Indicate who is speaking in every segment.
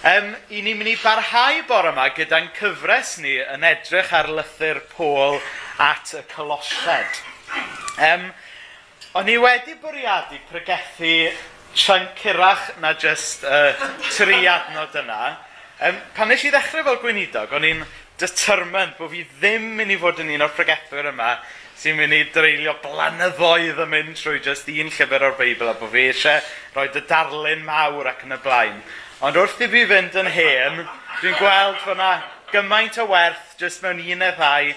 Speaker 1: Um, I ni'n mynd i barhau bore yma gyda'n cyfres ni yn edrych ar lythyr Pôl at y Colosed. Um, o'n i wedi bwriadu pregethu chunk hirach na just uh, tri adnod yna. Um, pan nes i ddechrau fel gweinidog, o'n i'n determined bod fi ddim mynd i fod yn un o'r pregethwyr yma sy'n mynd i dreulio blanyddoedd yn mynd trwy just un llyfr o'r Beibl a bod fi eisiau rhoi dy darlun mawr ac yn y blaen. Ond wrth i fi fynd yn hen, dwi'n gweld fyna gymaint o werth jyst mewn un neu ddau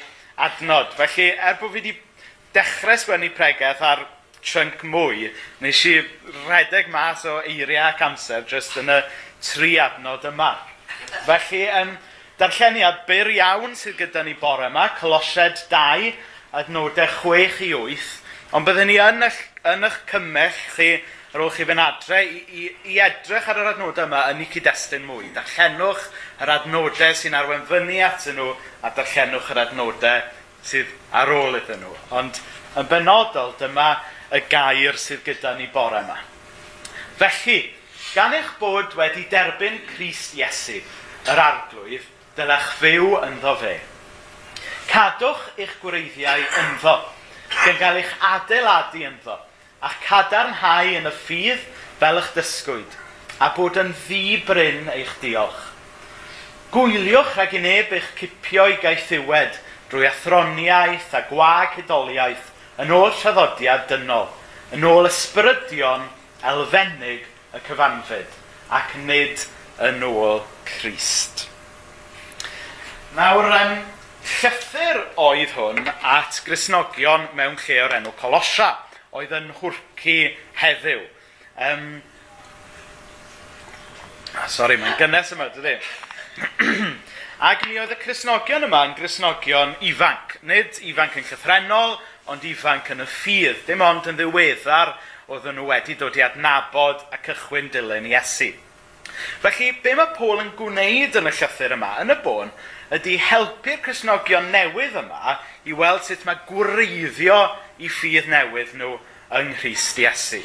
Speaker 1: adnod. Felly, er bod fi wedi dechrau sgwennu pregeth ar chunk mwy, nes i redeg mas o eiriau ac amser jyst yn y tri adnod yma. Felly, um, darlleniad byr iawn sydd gyda ni bore yma, Colosiad 2, adnodau 6 i 8, ond byddwn ni yn eich, yn eich cymell chi ar ôl chi fynd adre i, i, i edrych ar yr adnodau yma yn eu cyd-destun mwy. Darllenwch yr adnodau sy'n arwen fyny at nhw a darllenwch yr adnodau sydd ar ôl iddyn nhw. Ond yn benodol dyma y gair sydd gyda ni bore yma. Felly, gan eich bod wedi derbyn Crist Iesu, yr arglwydd, dylech fyw ynddo fe. Cadwch eich gwreiddiau ynddo, gan gael eich adeiladu ynddo, a cadarnhau yn y ffydd fel eich dysgwyd, a bod yn ddi bryn eich diolch. Gwyliwch rhag i neb eich cipio i gaethiwed drwy athroniaeth a gwag hydoliaeth yn ôl traddodiad dynol, yn ôl ysbrydion elfennig y cyfanfyd, ac nid yn ôl Christ. Nawr, um, llythyr oedd hwn at Grisnogion mewn lle o'r enw Colosia oedd yn hwrcu heddiw. Um, ah, sorry, mae'n gynnes yma, dydy. Ac mi oedd y Cresnogion yma yn Cresnogion ifanc. Nid ifanc yn llythrenol, ond ifanc yn y ffydd. Dim ond yn ddiweddar oedd nhw wedi dod i adnabod a cychwyn dilyn Iesu. Felly, be mae Paul yn gwneud yn y llythyr yma, yn y bôn, ydy helpu'r Cresnogion newydd yma i weld sut mae gwreiddio i ffydd newydd nhw yng Nghyst Iesu.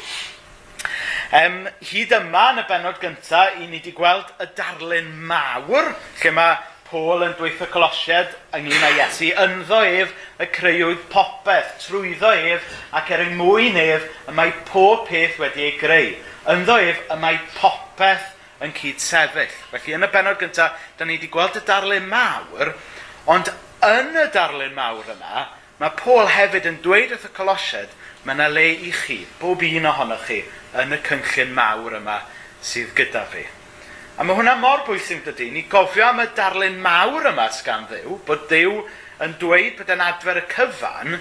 Speaker 1: Um, hyd yma yn y benod gyntaf, i ni wedi gweld y darlun mawr, lle mae Paul yn dweithio Colosiad ynglyn â Iesu, ynddo ef y creuwyd popeth, trwyddo ef ac er yng mwyn ef y mae pob peth wedi ei greu. Ynddo ef y mae popeth yn cyd sefyll. Felly yn y benod gyntaf, da ni wedi gweld y darlun mawr, ond yn y darlun mawr yma, mae Paul hefyd yn dweud wrth y Colosiad Mae yna le i chi, bob un ohonoch chi, yn y cynllun mawr yma sydd gyda fi. A mae hwnna mor bwysig dydy, ni gofio am y darlun mawr yma sgan ddew, bod ddew yn dweud bod yn adfer y cyfan,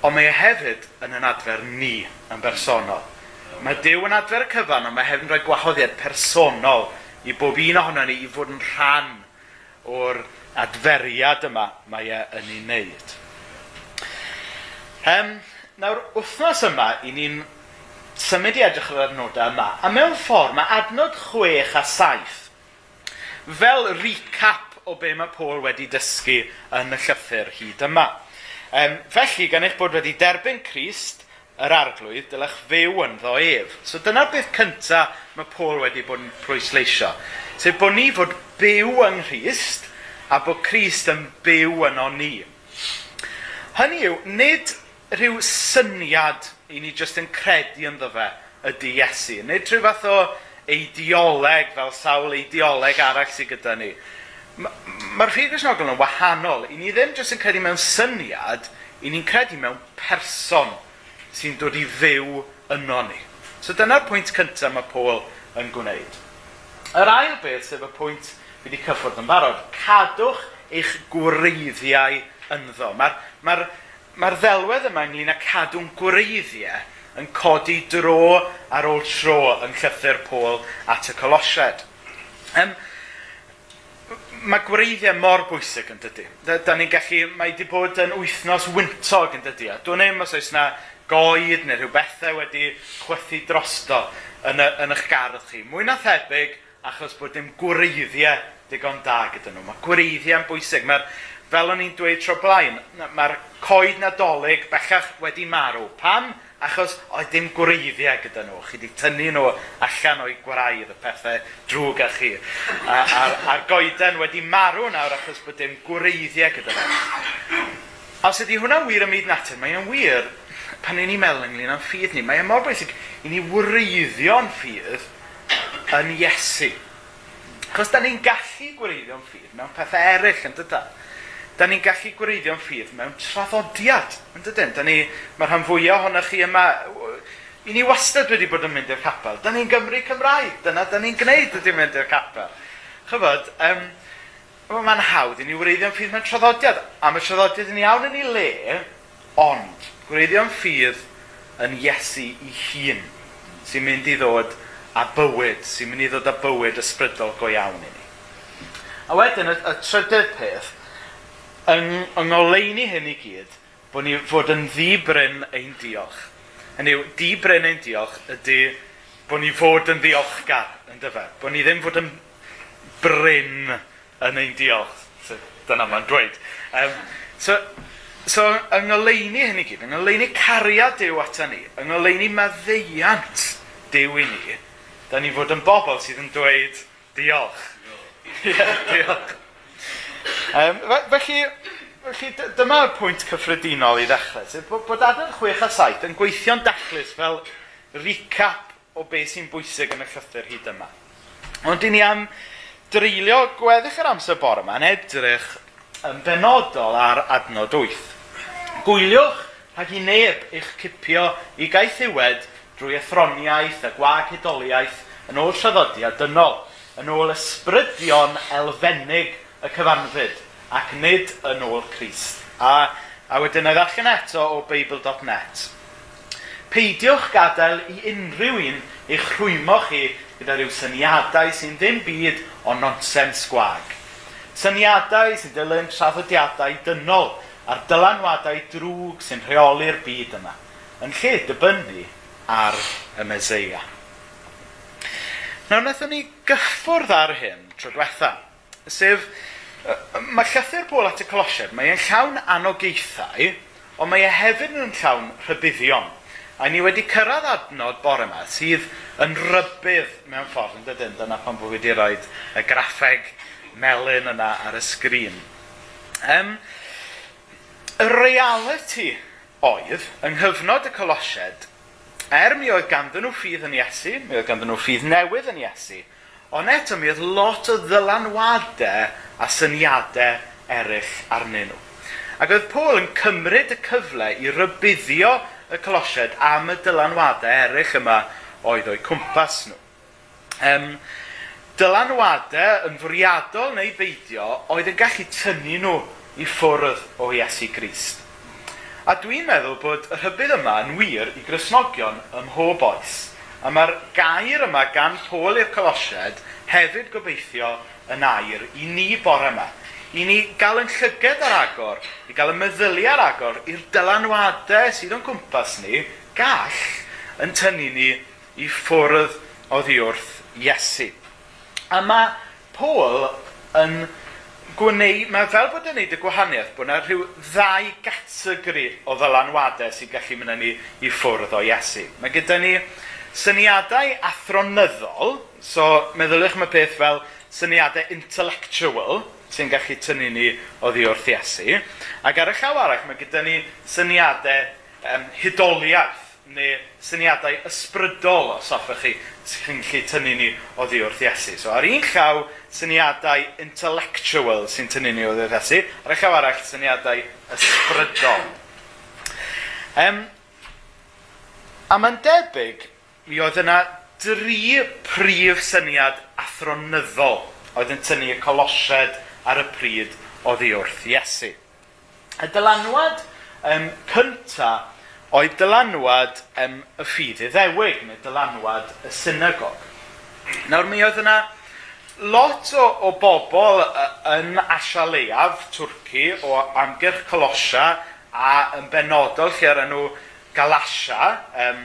Speaker 1: ond mae e hefyd yn yn adfer ni yn bersonol. Mae Dyw yn adfer y cyfan, ond mae e hefyd yn rhoi gwahoddiad personol i bob un ohono ni i fod yn rhan o'r adferiad yma mae e yn ei wneud. Um, Nawr, wythnos yma, i ni'n symud i edrych ar yr adnodau yma. A mewn ffordd, mae adnod 6 a 7 fel recap o be mae Paul wedi dysgu yn y llythyr hyd yma. Um, felly, gan eich bod wedi derbyn Christ, yr arglwydd, dylech fyw yn ddo ef. So dyna'r beth cyntaf mae Paul wedi bod yn pwysleisio. Sef bod ni fod byw yng Nghyst a bod Christ yn byw yno ni. Hynny yw, nid rhyw syniad i ni jyst yn credu ynddo fe ydy Iesu. Nid rhyw fath o eidioleg fel sawl eidioleg arall sydd gyda ni. Mae'r rhydd Gristnogol yn wahanol. I ni ddim jyst yn credu mewn syniad, i ni'n credu mewn person sy'n dod i fyw yno ni. So dyna'r pwynt cyntaf mae Paul yn gwneud. Yr ail beth sef y pwynt fi wedi cyffwrdd yn barod. Cadwch eich gwreiddiau ynddo. Mae'r mae mae'r ddelwedd yma ynglyn â cadw'n gwreiddiau yn codi dro ar ôl tro yn llythyr Pôl at y Colosied. Um, mae gwreiddiau mor bwysig yn dydy. Da, da ni'n gallu, mae wedi bod yn wythnos wyntog yn dydy. Dwi'n ddim os oes yna goed neu rhyw bethau wedi chwythu drosto yn, y, yn eich gardd chi. Mwy na thebyg, achos bod dim gwreiddiau digon da gyda nhw. Mae gwreiddiau'n bwysig. Mae'r fel o'n i'n dweud tro blaen, mae'r coed nadolig bellach wedi marw. Pam? Achos oedd dim gwreiddiau gyda nhw. Chi wedi tynnu nhw allan o'i gwraidd y pethau drwg â chi. A, a'r, a'r goeden wedi marw nawr achos bod dim gwreiddiau gyda nhw. Os ydy hwnna'n wir ym myd natur, mae'n wir pan ni'n meddwl ynglyn â'n ffydd ni. Mae'n mor bwysig i ni wreiddio'n ffydd yn Iesu. Achos da ni'n gallu gwreiddio'n ffydd mewn pethau eraill yn dydal da ni'n gallu gwreiddio'n ffydd mewn traddodiad. Yn dydyn, da ni, mae'r rhan fwyaf ohonoch chi yma, i ni wastad wedi bod yn mynd i'r capel. Da ni'n Gymru Cymraeg, dyna da ni'n gwneud ydy'n mynd i'r capel. Chyfod, um, mae'n hawdd i ni wreiddio'n ffydd mewn traddodiad. A mae traddodiad yn iawn yn ei le, ond gwreiddio'n ffydd yn Iesu i hun sy'n mynd i ddod a bywyd, sy'n mynd i ddod a bywyd ysbrydol go iawn i ni. A wedyn, y, y trydydd peth, yng, yng ngoleini hyn i gyd, bod ni fod yn ddibryn ein diolch. Hynny yw, dibryn ein diolch ydy bod ni fod yn ddiolchgar, yn dyfa. Bod ni ddim fod yn bryn yn ein diolch. So, dyna ma'n dweud. Um, so, so, yng ngoleini hyn i gyd, yng ngoleini cariad Dyw ata ni, yng ngoleini maddeiant Dyw i ni, da ni fod yn bobl sydd yn dweud diolch. diolch. yeah, diolch. Um, felly, felly dyma'r pwynt cyffredinol i ddechrau, sef bod, bod adnod 6 a 7 yn gweithio'n daclus fel recap o beth sy'n bwysig yn y llythyr hyd yma. Ond i ni am dreulio gweddill yr amser bore yma yn edrych yn benodol ar adnod 8. Gwyliwch rhag i neb eich cipio i gaeth iwed drwy athroniaeth a gwag hydoliaeth yn ôl traddodiad dynol, yn ôl ysbrydion elfennig y cyfanfyd ac nid yn ôl Christ. A, a wedyn y allan eto o Bible.net. Peidiwch gadael i unrhyw un eich rhwymo chi gyda rhyw syniadau sy'n ddim byd o nonsens gwag. Syniadau sy'n dilyn traddodiadau dynol a'r dylanwadau drwg sy'n rheoli'r byd yma, yn lle dibynnu ar y Meseia. Nawr, wnaethon ni gyffwrdd ar hyn tro diwetha, sef mae llythyr Paul at y Colosiad, mae e'n llawn anogeithau, ond mae e hefyd yn llawn rhybuddion. A ni wedi cyrraedd adnod bore yma sydd yn rybydd mewn ffordd yn dydyn. Dyna pan bod wedi rhoi y graffeg melyn yna ar y sgrin. Um, y reality oedd, yng nghyfnod y Colosiad, er mi oedd ganddyn nhw ffydd yn Iesu, mi oedd ganddyn nhw ffydd newydd yn Iesu, Ond eto mi oedd lot o ddylanwadau a syniadau eraill arnyn nhw. Ac oedd Paul yn cymryd y cyfle i rybuddio y colosiad am y dylanwadau eraill yma oedd o'i cwmpas nhw. Um, dylanwadau yn fwriadol neu beidio oedd yn gallu tynnu nhw i ffwrdd o Iesu Grist. A dwi'n meddwl bod y rhybydd yma yn wir i grisnogion ym mhob oes. A mae'r gair yma gan Pôl i'r Colosied hefyd gobeithio yn air i ni bore yma. I ni gael yn llyged ar agor, i gael y meddylu ar agor i'r dylanwadau sydd o'n cwmpas ni gall yn tynnu ni i ffwrdd o ddiwrth Iesu. A mae Paul yn gwneud, mae fel bod yn gwneud y gwahaniaeth bod yna rhyw ddau gategori o ddylanwadau sy'n gallu mynd ni i ffwrdd o Iesu. Mae gyda ni syniadau athronyddol, so meddylwch mae peth fel syniadau intellectual, sy'n gallu tynnu ni o ddiwrth Iesu. Ac ar y llaw arall, mae gyda ni syniadau um, hydoliaeth, neu syniadau ysbrydol os hoffech chi sy'n gallu tynnu ni o ddiwrth Iesu. So ar un llaw, syniadau intellectual sy'n tynnu ni o ddiwrth Iesu, ar y llaw arall, syniadau ysbrydol. Um, a mae'n debyg mi oedd yna dri prif syniad athronyddol oedd yn tynnu y colosied ar y pryd oddi wrth Iesu. Y dylanwad um, cynta oedd dylanwad um, y ffydd iddewig, neu dylanwad y synagog. Nawr mi oedd yna lot o, o bobl yn Asia Leiaf, Twrci, o amgyrch Colosia, a yn benodol lle ar enw Galasia, um,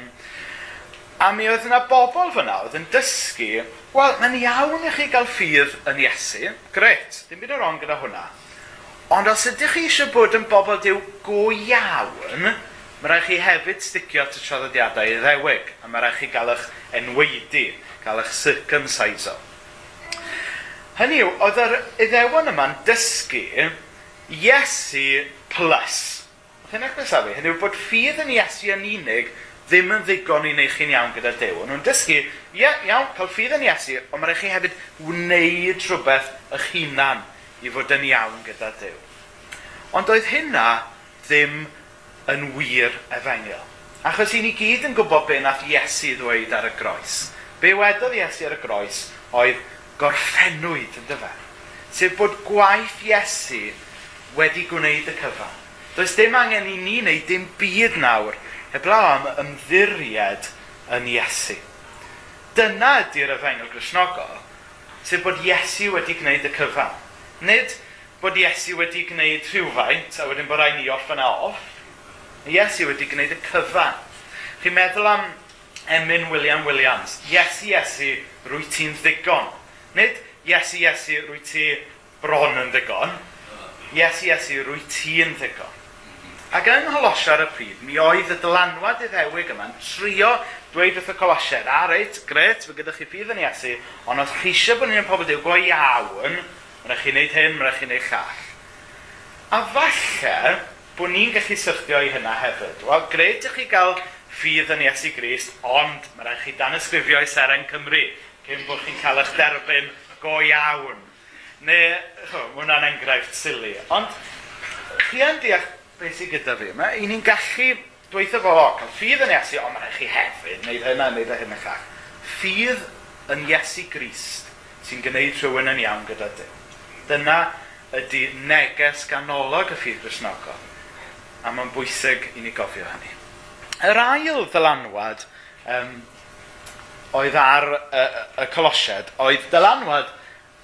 Speaker 1: A mi oedd yna bobl fyna oedd yn dysgu, wel, mae'n iawn i chi gael ffydd yn Iesu, gret, dim byd o'r on gyda hwnna. Ond os ydych chi eisiau bod yn bobl diw go iawn, mae rhaid chi hefyd sticio at y traddodiadau i ddewig, a mae rhaid chi gael eich enweidi, gael eich circumciso. Hynny yw, oedd yr iddewon yma'n dysgu Iesu plus. Chi'n eich gwneud Hynny yw bod ffydd yn Iesu yn unig ddim yn ddigon i wneud chi'n iawn gyda Dyw. Ond nhw'n dysgu, ie, yeah, iawn, cael ffydd yn Iesu, ond mae'n rhaid chi hefyd wneud rhywbeth eich hunan i fod yn iawn gyda Dyw. Ond oedd hynna ddim yn wir efengil. Achos i ni gyd yn gwybod be nath Iesu ddweud ar y groes. Be wedodd Iesu ar y groes oedd gorffenwyd yn dyfa. Sef bod gwaith Iesu wedi gwneud y cyfan. Does dim angen i ni wneud dim byd nawr heblaw am ymddiried yn Iesu. Dyna ydy'r yfengel grisnogol, sef bod Iesu wedi gwneud y cyfan. Nid bod Iesu wedi gwneud rhywfaint a wedyn bod rhaid ni off yna e off. Iesu wedi gwneud y cyfan. Chi'n meddwl am Emyn William Williams. Iesu, Iesu, rwy ti'n ddigon. Nid Iesu, Iesu, rwy ti bron yn ddigon. Iesu, Iesu, rwy ti'n ddigon. Ac yng Ngholosar y pryd, mi oedd y dylanwad iddewig yma'n trio dweud wrth y Colosiaid, a reit, gret, fe gyda chi ffydd yn Iesu, ond os chi eisiau bod ni'n pobl diw go iawn, mae'n rhaid chi wneud hyn, mae'n rhaid chi wneud llall. A falle bod ni'n gallu syrthio i hynna hefyd. Wel, gret ych chi gael ffydd yn Iesu Grist, ond mae'n rhaid chi dan ysgrifio i Seren Cymru, cyn bod chi'n cael eich derbyn go iawn. Neu, mae hwnna'n enghraifft sili. Ond, chi yn deall beth sydd gyda fi yma, i ni'n gallu dweithio fo, o, cael ffydd yn Iesu, ond mae'n chi hefyd, wneud hynna, wneud hynna llach. Ffydd yn Iesu Grist sy'n gwneud rhywun yn iawn gyda Dyw. Dyna ydy neges ganolog y ffydd grisnogol. A mae'n bwysig i ni gofio hynny. Yr ail ddylanwad um, oedd ar y, y colosied, oedd dylanwad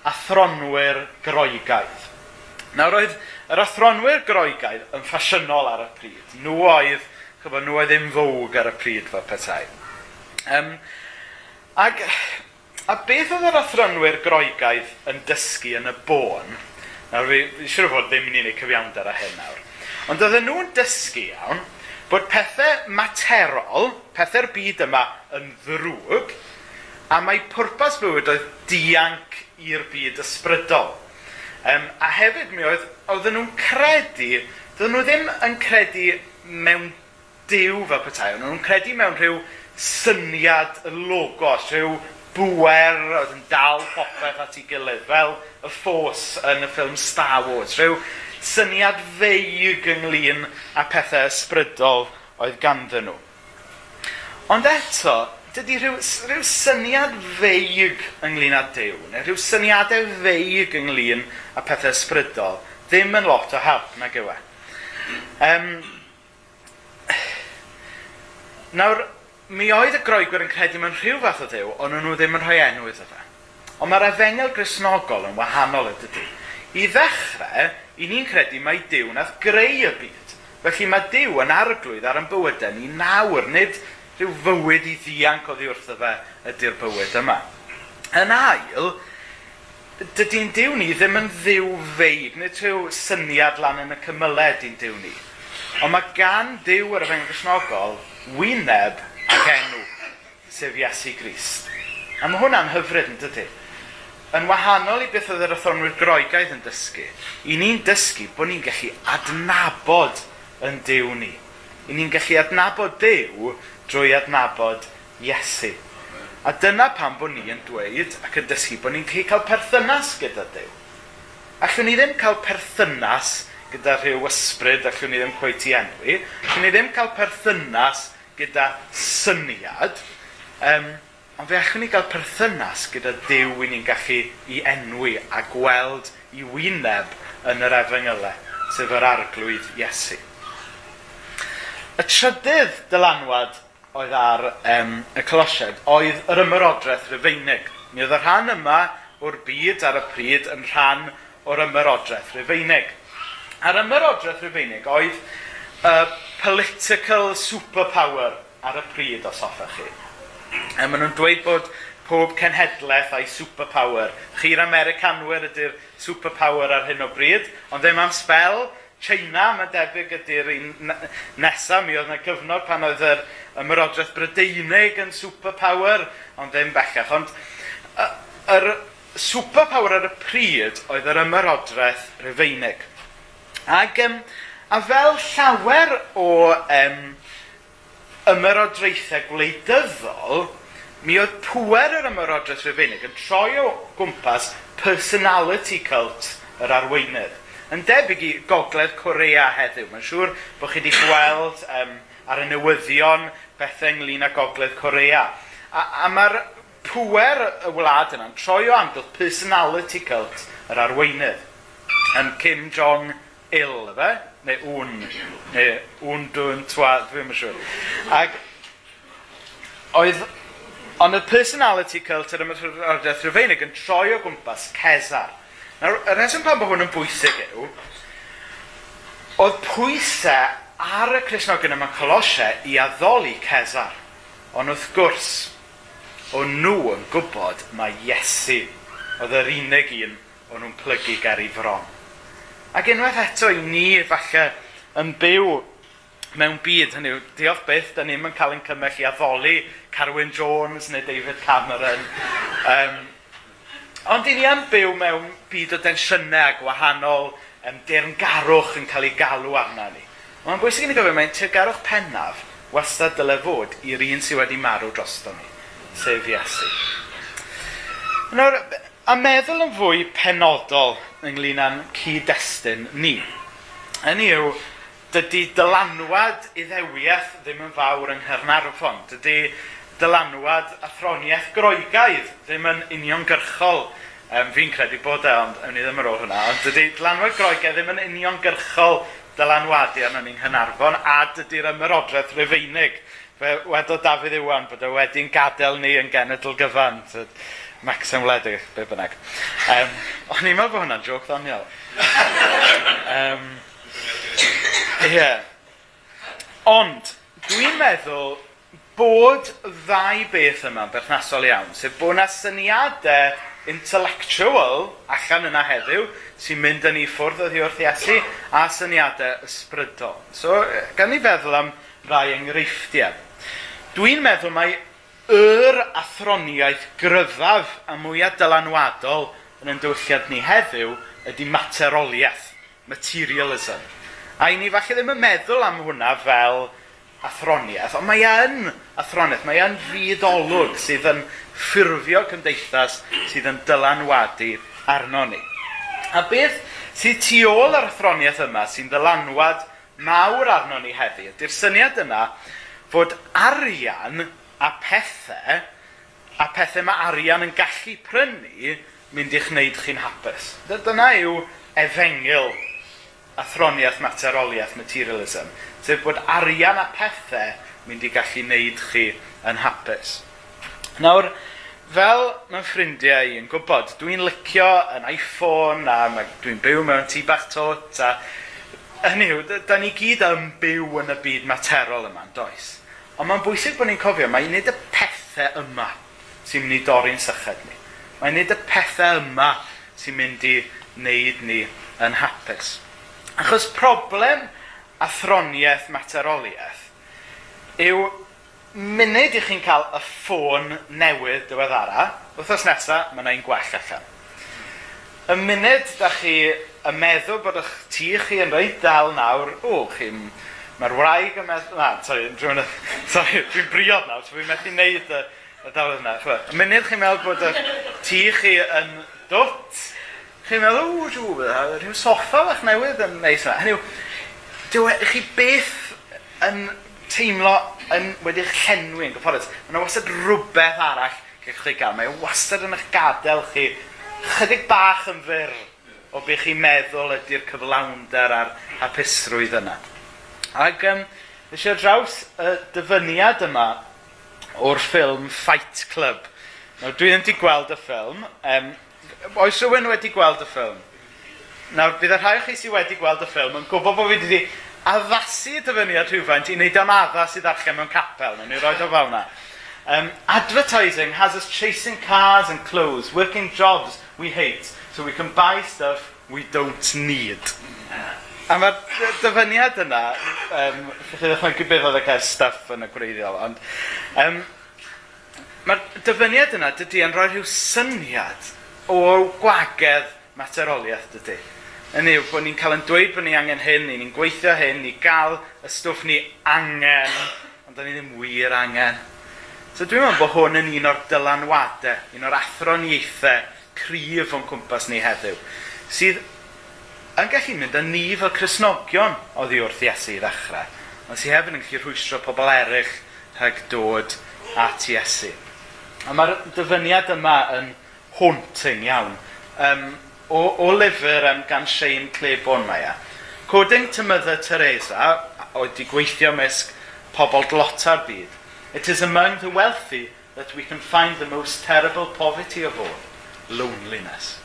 Speaker 1: athronwyr groegaidd. Nawr oedd Yr athronwyr groegaidd yn ffasiynol ar y pryd. Nhw oedd, chyfo, nhw oedd ddim fwg ar y pryd fel petai. Um, ag, a beth oedd yr athronwyr groegaidd yn dysgu yn y bôn? Nawr, fi, fi siŵr fod ddim yn unig cyfiawnder â hyn nawr. Ond oedden nhw'n dysgu iawn bod pethau materol, pethau'r byd yma yn ddrwg, a mae pwrpas bywyd oedd dianc i'r byd ysbrydol. Um, a hefyd mi oedd oedden nhw'n credu, oedden nhw ddim yn credu mewn diw fel petai, oedden nhw'n credu mewn rhyw syniad y logos, rhyw bwer oedd yn dal popeth at ei gilydd, fel y ffos yn y ffilm Star Wars, rhyw syniad feig ynglyn â pethau ysbrydol oedd ganddyn nhw. Ond eto, dydy rhyw, rhyw syniad feig ynglyn â dew, neu rhyw syniadau feig ynglyn â pethau ysbrydol, ddim yn lot o help na gywe. Um, nawr, mi oedd y groegwyr yn credu mewn rhyw fath o ddew, ond nhw ddim yn rhoi enw iddo fe. Ond mae'r efengel grisnogol yn wahanol ydy di. I ddechrau, i ni'n credu mae Dyw nath greu y byd. Felly mae Dyw yn arglwydd ar yn bywydau ni nawr, nid rhyw fywyd i ddianc o ddiwrtho fe ydy'r bywyd yma. Yn ail, dydy'n diw ni ddim yn ddiw feib, nid rhyw syniad lan yn y cymylau di'n diw ni. Ond mae gan diw yr yfeng Gristnogol wyneb ac enw, sef Iesu Grist. A mae hwnna'n hyfryd yn dydy. Yn wahanol i beth oedd yr athronwyr groegaidd yn dysgu, i ni'n dysgu bod ni'n gallu adnabod yn diw ni. I ni'n gallu adnabod diw drwy adnabod Iesu. A dyna pam bod ni yn dweud ac yn dysgu bod ni'n cael perthynas gyda Dyw. Allwn ni ddim cael perthynas gyda rhyw ysbryd, allwn ni ddim cweith i enwi. Allwn ni ddim cael perthynas gyda syniad, um, ond fe allwn ni gael perthynas gyda Dyw i ni'n gallu i enwi a gweld i wyneb yn yr efengylau, sef yr arglwydd Iesu. Y trydydd dylanwad oedd ar um, y Colosied oedd yr ymyrodraeth Rufeinig. Mi oedd y rhan yma o'r byd ar y pryd yn rhan o'r ymyrodraeth Rufeinig. A'r ymyrodraeth Rufeinig oedd uh, political superpower ar y pryd os hoffech chi. A maen nhw'n dweud bod pob cenhedlaeth a'i superpower. Chi'r Americanwyr ydy'r superpower ar hyn o bryd, ond ddim am spel, China, mae debyg ydy'r un nesaf. Mi oedd yna cyfnod pan oedd yr ymyrodraeth Brydeinig yn superpower, ond ddim bellach. Ond yr superpower ar y pryd oedd yr ymyrodraeth Rufeinig. Ac, um, a fel llawer o um, ymyrodraethau gwleidyddol, mi oedd pwer yr ymyrodraeth Rufeinig yn troi o gwmpas personality cult yr arweinydd yn debyg i gogledd Corea heddiw. Mae'n siŵr bod chi wedi gweld um, ar y newyddion bethau ynglyn â gogledd Corea. A, a mae'r pwer y wlad yna'n troi o amgylch personality cult yr arweinydd. Yn Kim Jong Il, fe? Neu un, neu un dwi'n twa, dwi'n siŵr. Ac oedd, ond y personality cult yr ymwthroddiaeth Rufeinig yn troi o gwmpas Cesar Nawr, y reswm pan bod hwn yn bwysig yw, oedd pwysau ar y Cresnogion yma Colosiau i addoli Cesar. Ond wrth gwrs, o nhw yn gwybod mae Iesu oedd yr unig un o'n nhw'n plygu ger i fron. Ac unwaith eto i ni falle yn byw mewn byd, hynny yw, diolch byth, da ni'n cael ein cymell i addoli Carwyn Jones neu David Cameron. Um, Ond i ni am byw mewn byd o densiynau gwahanol um, deyrngarwch yn cael ei galw arna ni. Mae'n bwysig i ni gofio mae'n teyrgarwch pennaf wastad dyle fod i'r un sydd wedi marw drosto ni, sef Iesu. Nawr, a meddwl yn fwy penodol ynglyn â'n cyd-destun ni. Hynny yw, dydy dylanwad iddewiaeth ddim yn fawr yng Nghyrnarfon. Dydy dylanwad athroniaeth groegaidd ddim yn uniongyrchol. Um, fi'n credu bod e, ond ewn i ddim ar ôl hwnna, ond dydy dylanwad groegaidd ddim yn uniongyrchol dylanwadu yn ni'n Hynarfon a dydy'r ymyrodraeth Rufeinig. Fe wedo Dafydd Iwan bod e wedi'n gadael ni yn genedl gyfan. So, Max yn wledig, be bynnag. Um, o'n i'n meddwl bod hwnna'n joc ddoniol. um, yeah. Ond, dwi'n meddwl bod ddau beth yma'n berthnasol iawn, sef bod yna syniadau intellectual allan yna heddiw sy'n mynd yn ei ffwrdd oddi wrth Iesu a syniadau ysbrydol. So, gan ni feddwl am rai enghreifftiau. Dwi'n meddwl mai yr athroniaeth gryfaf a mwyaf dylanwadol yn ein diwylliad ni heddiw ydy materoliaeth, materialism. A i ni falle ddim yn meddwl am hwnna fel athroniaeth, ond mae yn athroniaeth, mae yn fyddolwg sydd yn ffurfio cymdeithas sydd yn dylanwadu arno ni. A beth sydd tu ôl yr athroniaeth yma sy'n dylanwad mawr arno ni heddi, ydy'r syniad yna fod arian a pethau, a pethau mae arian yn gallu prynu, mynd i'ch wneud chi'n hapus. Dyna yw efengil athroniaeth materoliaeth materialism sef bod arian a pethau mynd i gallu wneud chi yn hapus. Nawr, fel mae'n ffrindiau i yn gwybod, dwi'n licio yn iPhone a dwi'n byw mewn tŷ bach tot a hynny yw, da ni gyd yn byw yn y byd materol yma, does. Ond mae'n bwysig bod ni'n cofio, mae'n nid y pethau yma sy'n mynd i dorri'n sychad ni. Mae'n nid y pethau yma sy'n mynd i wneud ni yn hapus. Achos problem athroniaeth materoliaeth yw munud i chi'n cael y ffôn newydd diweddara, wythnos nesaf mae yna un gwell allan. Y munud da chi y meddwl bod eich tŷ chi yn rhaid dal nawr, o, chi'n... Mae'r wraig yn meddwl... Na, sorry, dwi'n sorry, dwi briod nawr, so fi'n methu wneud y, y dal yna. Y munud chi'n meddwl bod eich tŷ chi yn dwt, chi'n meddwl, o, dwi'n rhyw soffa fach newydd yn neis yna. Hynny yw, Dyw e, chi beth yn teimlo yn wedi'ch llenwi yn gyfforddus. Mae'n wastad rhywbeth arall gallwch chi gael. Mae wastad yn eich gadael chi chydig bach yn fyr o beth chi'n meddwl ydy'r cyflawnder a'r hapusrwydd yna. Ac um, eisiau draws y dyfyniad yma o'r ffilm Fight Club. Nawr, dwi ddim wedi gweld y ffilm. Um, oes rhywun wedi gweld y ffilm? Nawr, bydd y rhai o chi sydd wedi gweld y ffilm yn gwybod bod fi wedi addasu y dyfyniad rhywfaint i wneud am addas i ddarllen mewn capel. Nawr, ni'n rhoi o fel yna. Um, advertising has us chasing cars and clothes, working jobs we hate, so we can buy stuff we don't need. A mae'r dyfyniad yna, um, chi'n mae'n gwybod oedd y cael stuff yn y gwreiddiol, ond um, mae'r dyfyniad yna dydy yn rhoi rhyw syniad o gwagedd materoliaeth dydy yn yw bod ni'n cael yn dweud bod ni angen hyn, ni'n ni gweithio hyn, ni gael y stwff ni angen, ond da ni ddim wir angen. So dwi'n meddwl bod hwn yn un o'r dylanwadau, un o'r athroniaethau cryf o'n cwmpas ni heddiw, sydd yn gallu mynd â ni fel Cresnogion oddi wrth Iesu i ddechrau, ond sydd hefyd yn gallu rhwystro pobl eraill rhag dod at Iesu. A mae'r dyfyniad yma yn haunting iawn. Um, o, o lyfr am gan Shane Claiborne mae e. Coding to Mother Teresa wedi gweithio mysg pobl glota'r byd. It is among the wealthy that we can find the most terrible poverty of all, loneliness.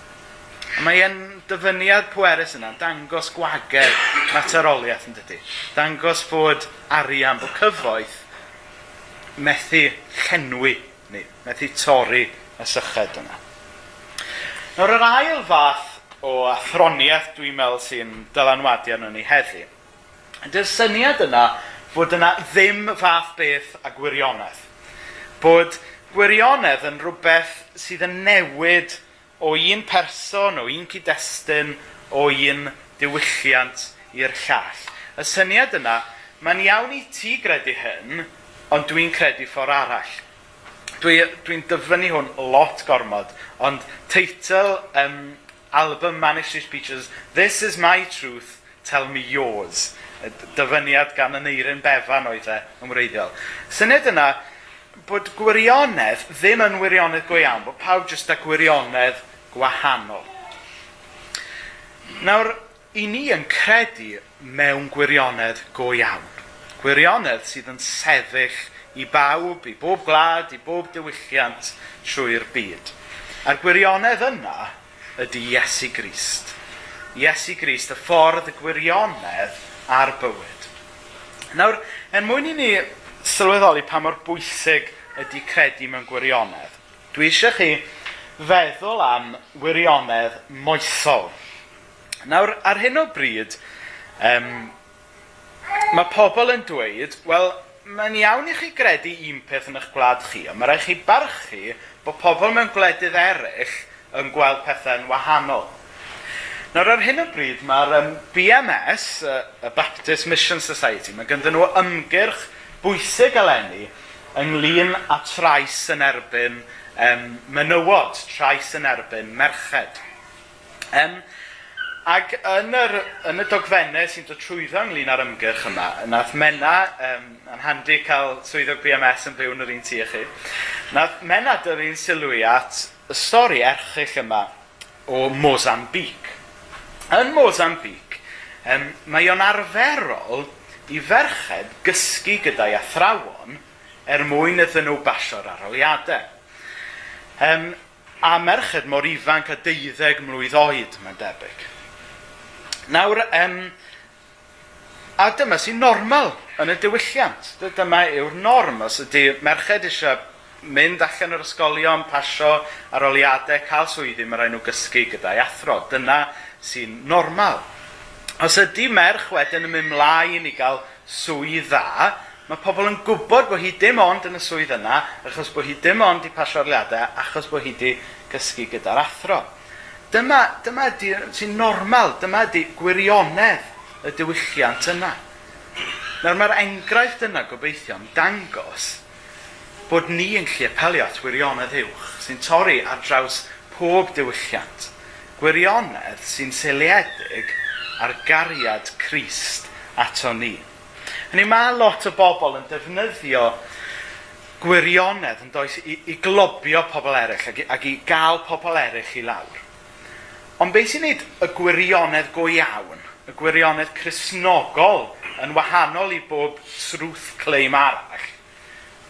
Speaker 1: Mae e'n dyfyniad pwerus yna, dangos gwagedd materoliaeth yn dydy. Dangos bod arian, bod cyfoeth methu llenwi ni, methu torri y syched yna. Nawr, yr ail fath o athroniaeth dwi'n meddwl sy'n dylanwadu arno ni heddi, ydy'r syniad yna fod yna ddim fath beth a gwirionedd. Bod gwirionedd yn rhywbeth sydd yn newid o un person, o un cyd-destun, o un diwylliant i'r llall. Y syniad yna, mae'n iawn i ti gredu hyn, ond dwi'n credu ffordd arall. Dwi'n dwi, dwi dyfynnu hwn lot gormod, ond teitl um, album Manuscript Speeches, This is my truth, tell me yours. Dyfyniad gan yn eirin befan oedd e, yn wreiddiol. Syniad yna, bod gwirionedd ddim yn wirionedd go iawn, bod pawb jyst â gwirionedd gwahanol. Nawr, i ni yn credu mewn gwirionedd go iawn. Gwirionedd sydd yn sefyll i bawb, i bob gwlad, i bob diwylliant trwy'r byd. A'r gwirionedd yna ydy Iesu Grist. Iesu Grist, y ffordd y gwirionedd a'r bywyd. Nawr, er mwyn i ni sylweddoli pa mor bwysig ydy credu mewn gwirionedd, dwi eisiau chi feddwl am wirionedd moesol. Nawr, ar hyn o bryd, um, mae pobl yn dweud, wel, mae'n iawn i chi gredu un peth yn eich gwlad chi, ond mae rhaid chi barchu bod pobl mewn gwledydd eraill yn gweld pethau'n wahanol. Nawr ar hyn o bryd mae'r um, BMS, y, Baptist Mission Society, mae ganddyn nhw ymgyrch bwysig eleni ynglyn â trais yn erbyn um, menywod, trais yn erbyn merched. Um, Ac yn, yr, yn y dogfennau sy'n dod trwyddo ynglyn â'r ymgyrch yma, nath Mena, um, yn handi cael swyddog BMS yn byw yn yr un tu chi, nath Mena dyrun sylwi at y stori erchill yma o Mozambique. Yn Mozambique, um, mae o'n arferol i ferched gysgu gyda'i athrawon er mwyn iddyn nhw basio'r arholiadau. Um, a merched mor ifanc a deuddeg mlwydd oed, mae'n debyg. Nawr, um, a dyma sy'n normal yn y diwylliant. Dyma yw'r norm. Os ydy merched eisiau mynd allan o'r ysgolion, pasio ar oliadau, cael swyddi, mae rai nhw gysgu gyda'i athro. Dyna sy'n normal. Os ydy merch wedyn yn mynd mlaen i gael swydd dda, mae pobl yn gwybod bod hi dim ond yn y swydd yna, achos bod hi dim ond i pasio arliadau, achos bod hi wedi gysgu gyda'r athro. Dyma, dyma sy'n normal, dyma di gwirionedd y diwylliant yna. Nawr mae'r enghraifft yna gobeithio yn dangos bod ni yn lle apelio at wirionedd uwch sy'n torri ar draws pob diwylliant. Gwirionedd sy'n seiliedig ar gariad Crist ato ni. Hynny mae lot o bobl yn defnyddio gwirionedd yn does i, i globio pobl eraill ac, i, ac i gael pobl eraill i lawr. Ond beth sy'n neud y gwirionedd go iawn, y gwirionedd chrysnogol yn wahanol i bob srwth cleim arall,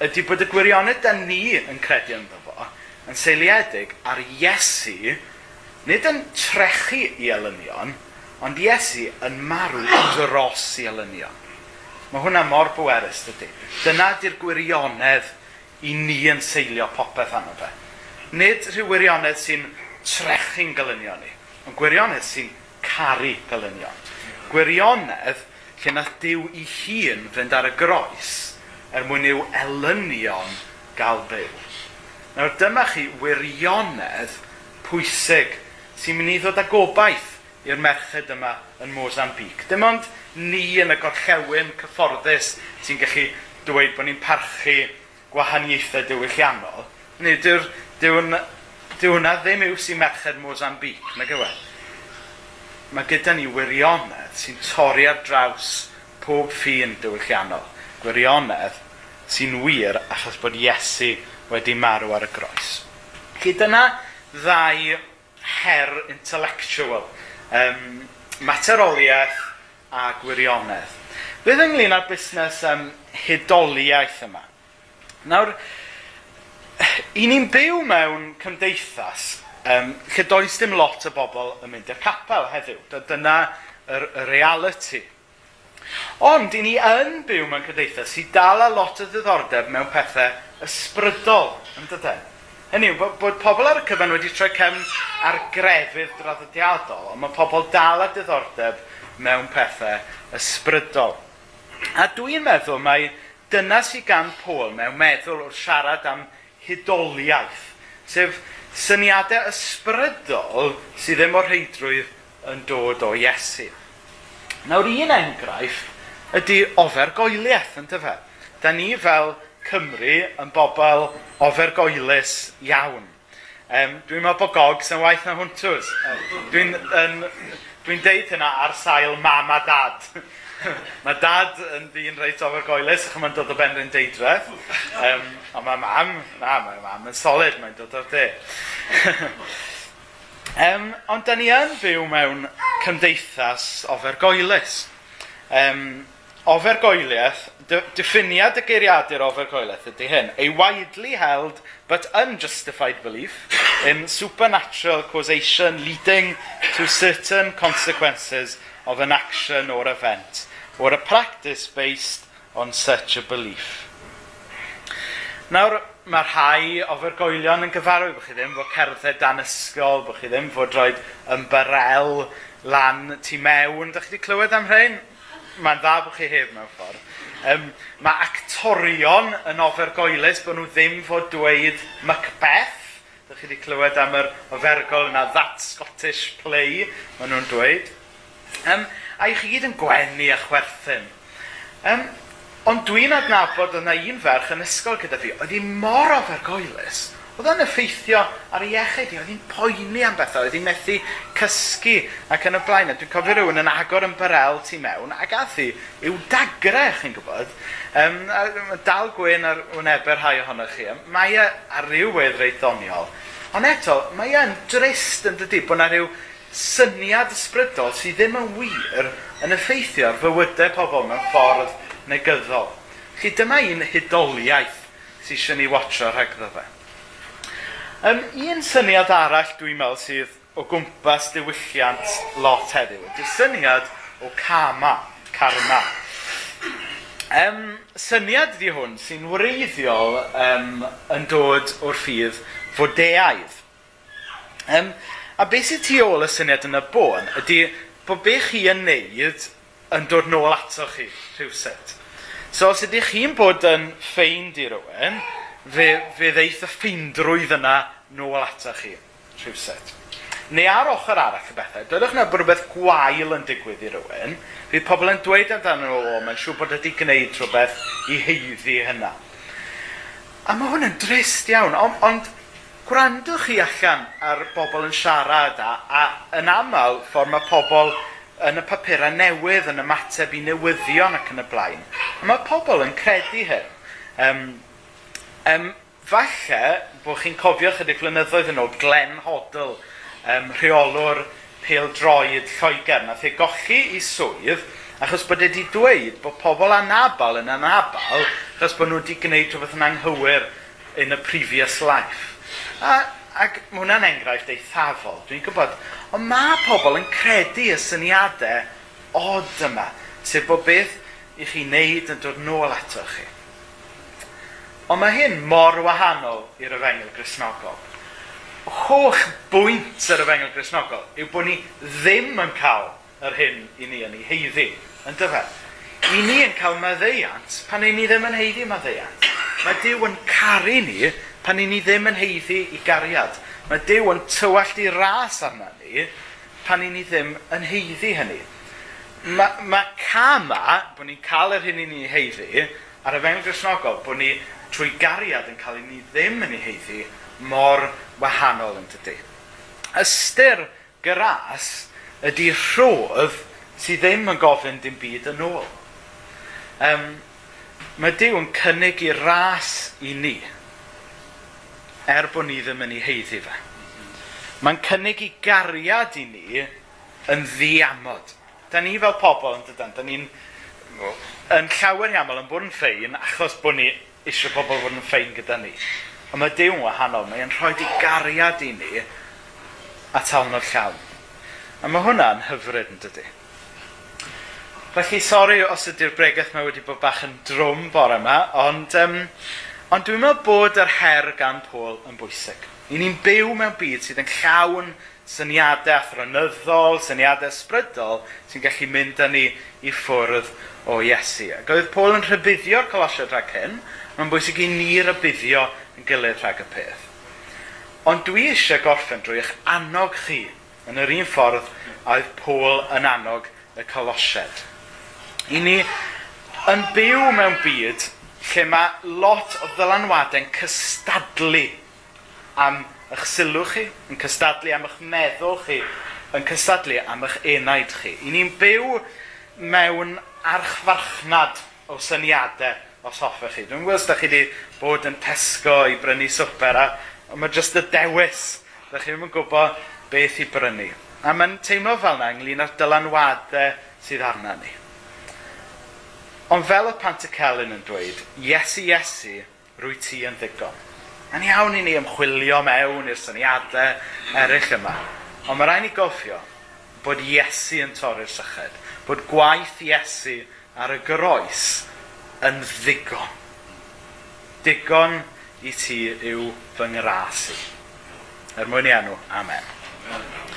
Speaker 1: ydy bod y gwirionedd da ni yn credu ynddo fo yn seiliedig ar Iesu, nid yn trechu i elynion, ond Iesu yn marw dros i elynion. Mae hwnna mor bwerus dydy. Dyna di'r gwirionedd i ni yn seilio popeth anno fe. Nid rhyw wirionedd sy'n trechu'n gylunio ni. Ond gwirionedd sy'n caru pelynion. Gwirionedd lle nath Dyw i hun fynd ar y groes er mwyn i'w elynion gael byw. Nawr dyma chi wirionedd pwysig sy'n mynd i ddod â gobaith i'r merched yma yn Mozambique. Dim ond ni yn y gorllewin cyfforddus sy'n gallu dweud bod ni'n parchu gwahaniaethau diwylliannol, nid yw'r diwn Dyw hwnna ddim yw sy'n merched Mozambique, na gywe. Mae gyda ni wirionedd sy'n torri ar draws pob ffin diwylliannol. Gwirionedd sy'n wir achos bod Iesu wedi marw ar y groes. Gyda dyna ddau her intellectual, um, materoliaeth a gwirionedd. Bydd ynglyn â'r busnes um, hydoliaeth yma. Nawr, i ni'n byw mewn cymdeithas um, lle does dim lot o bobl yn mynd i'r capel heddiw. Dyna y, y reality. Ond i ni yn byw mewn cymdeithas sydd dal a lot o ddiddordeb mewn pethau ysbrydol yn dydyn. Hynny yw, bod, bod pobl ar y cyfan wedi troi cefn ar grefydd draddodiadol, ond mae pobl dal a diddordeb mewn pethau ysbrydol. A dwi'n meddwl mai dyna sydd gan Pôl mewn meddwl wrth siarad am hudoliaeth, sef syniadau ysbrydol sydd ddim o'r heidrwydd yn dod o Iesu. Nawr un enghraifft ydy ofergoeliaeth yn tyfa. Da ni fel Cymru yn bobl ofergoelus iawn. Um, dwi'n meddwl bod gogs yn waith na hwntws. Dwi'n dwi, deud hynna ar sail mam a dad mae dad yn ddyn reit o'r goelus, ac mae'n dod o ben yn deidref. Um, ond mae mam, na, mae mam yn solid, mae'n dod o'r de. um, ond da ni yn byw mewn cymdeithas ofergoelus. Um, ofergoeliaeth, diffiniad y geiriadur ofergoeliaeth ydy hyn. A widely held but unjustified belief in supernatural causation leading to certain consequences of an action or event, or a practice based on such a belief. Nawr, mae rhai o fyrgoelion yn gyfarwydd bod chi ddim fod cerdded dan ysgol, bod chi ddim fod roed ymbarel lan tu mewn. Dach chi wedi clywed am hyn? Mae'n dda bod chi heb mewn ffordd. Um, mae actorion yn ofergoelus bod nhw ddim fod dweud Macbeth. Dych chi wedi clywed am yr ofergol yna, that Scottish play, maen nhw'n dweud um, a i chi gyd yn gwenu a chwerthin. Um, ond dwi'n adnabod yna un ferch yn ysgol gyda fi, oedd hi mor ofergoelus, oedd yn effeithio ar ei iechyd i, oedd hi'n poeni am bethau, oedd hi'n methu cysgu ac yn y blaen. Dwi'n cofio rhywun yn agor yn barel tu mewn ac gath hi, yw dagre, chi'n gwybod. Um, a, dal gwyn ar wneber rhai ohonoch chi. Mae e ar ryw wedd reit ddoniol. Ond eto, mae e'n drist yn dydi bod yna rhyw syniad ysbrydol sydd ddim yn wir yn effeithio ar fywydau pobl mewn ffordd negyddol. Chi dyma un hudoliaeth sydd eisiau ni watcho rhag ddefa. Um, un syniad arall dwi'n meddwl sydd o gwmpas diwylliant lot heddiw ydy'r syniad o kama, karma. Um, syniad di hwn sy'n wreiddiol um, yn dod o'r ffydd fodeaidd. Um, A beth sydd tu ôl y syniad yn y bôn ydy bod be chi yn neud yn dod nôl ato chi rhywset. So os ydych chi'n bod yn ffeind i rywun, fe, fe ddeith y ffeindrwydd yna nôl ato chi rhywset. Neu ar ochr arall y bethau, dydych na bod rhywbeth gwael yn digwydd i rywun, fydd pobl yn dweud amdano nhw, o, mae'n siŵr bod ydi gwneud rhywbeth i heiddi hynna. A mae hwn yn drist iawn, ond, ond gwrandwch chi allan ar bobl yn siarad a, a yn aml ffordd mae pobl yn y papurau newydd yn ymateb i newyddion ac yn y blaen. A mae pobl yn credu hyn. Um, um, falle bod chi'n cofio chydig flynyddoedd yn ôl Glenn Hodl, um, rheolwr pêl droed Lloegr, nath ei gochi i swydd achos bod wedi dweud bod pobl anabal yn anabal achos bod nhw wedi gwneud rhywbeth yn anghywir in a previous life. A, ac mae hwnna'n enghraifft eithafol, dwi'n gwybod. Ond mae pobl yn credu y syniadau od yma, sef bod beth i chi wneud yn dod nôl ato chi. Ond mae hyn mor wahanol i'r yfengel grisnogol. Hoch bwynt yr yfengel grisnogol yw bod ni ddim yn cael yr hyn i ni yn ei heiddi, yn dyfa. I ni yn cael maddeiant pan i ni ddim yn heiddi maddeiant. Mae Dyw yn caru ni pan i ni ddim yn heiddi i gariad. Mae Dyw yn tywallt i ras arna ni pan i ni ddim yn heiddi hynny. Mae ma cama, bod ni'n cael yr hyn i ni heiddi, ar y fewn grisnogol, bod ni trwy gariad yn cael ei ni ddim yn ei heiddi, mor wahanol yn dydy. Ystyr gras ydy rhodd sydd ddim yn gofyn dim byd yn ôl. Um, mae Dyw yn cynnig i ras i ni er bod ni ddim yn ei heiddi fe. Mae'n cynnig i gariad i ni yn ddiamod. Da ni fel pobl yn dydyn, da ni'n yn llawer iawn yn bod yn ffein achos bod ni eisiau pobl fod yn ffein gyda ni. Ond mae Dew'n wahanol, mae'n rhoi di gariad i ni a talnod llawn. A mae hwnna'n hyfryd yn dydy. Felly, sori os ydy'r bregaeth mae wedi bod bach yn drwm bore yma, ond um, Ond dwi'n meddwl bod yr her gan Pôl yn bwysig. I ni'n byw mewn byd sydd yn llawn syniadau athronyddol, syniadau ysbrydol, sy'n gallu mynd â ni i ffwrdd o Iesu. Ac oedd Pôl yn rhybuddio'r colosiad rhag hyn, mae'n bwysig i ni rybuddio yn gilydd rhag y peth. Ond dwi eisiau gorffen drwy eich annog chi yn yr un ffordd a oedd Pôl yn annog y colosiad. I ni yn byw mewn byd lle mae lot o ddylanwadau'n cystadlu am eich sylw chi, yn cystadlu am eich meddwl chi, yn cystadlu am eich enaid chi. I ni'n byw mewn archfarchnad o syniadau os hoffech chi. Dwi'n gwybod os da chi wedi bod yn Tesco i brynu swper a mae jyst y dewis. Da chi ddim yn gwybod beth i brynu. A mae'n teimlo fel yna ynglyn â'r dylanwadau sydd arna ni. Ond fel y Pantacelyn yn dweud, Iesu Iesu, rwy ti yn ddigon. Yn iawn i ni ymchwilio mewn i'r syniadau eraill yma. Ond mae rhaid ni gofio bod Iesu yn torri'r syched. Bod gwaith Iesu ar y groes yn ddigon. Digon i ti yw fy ngras i. Er mwyn i enw. Amen. Amen.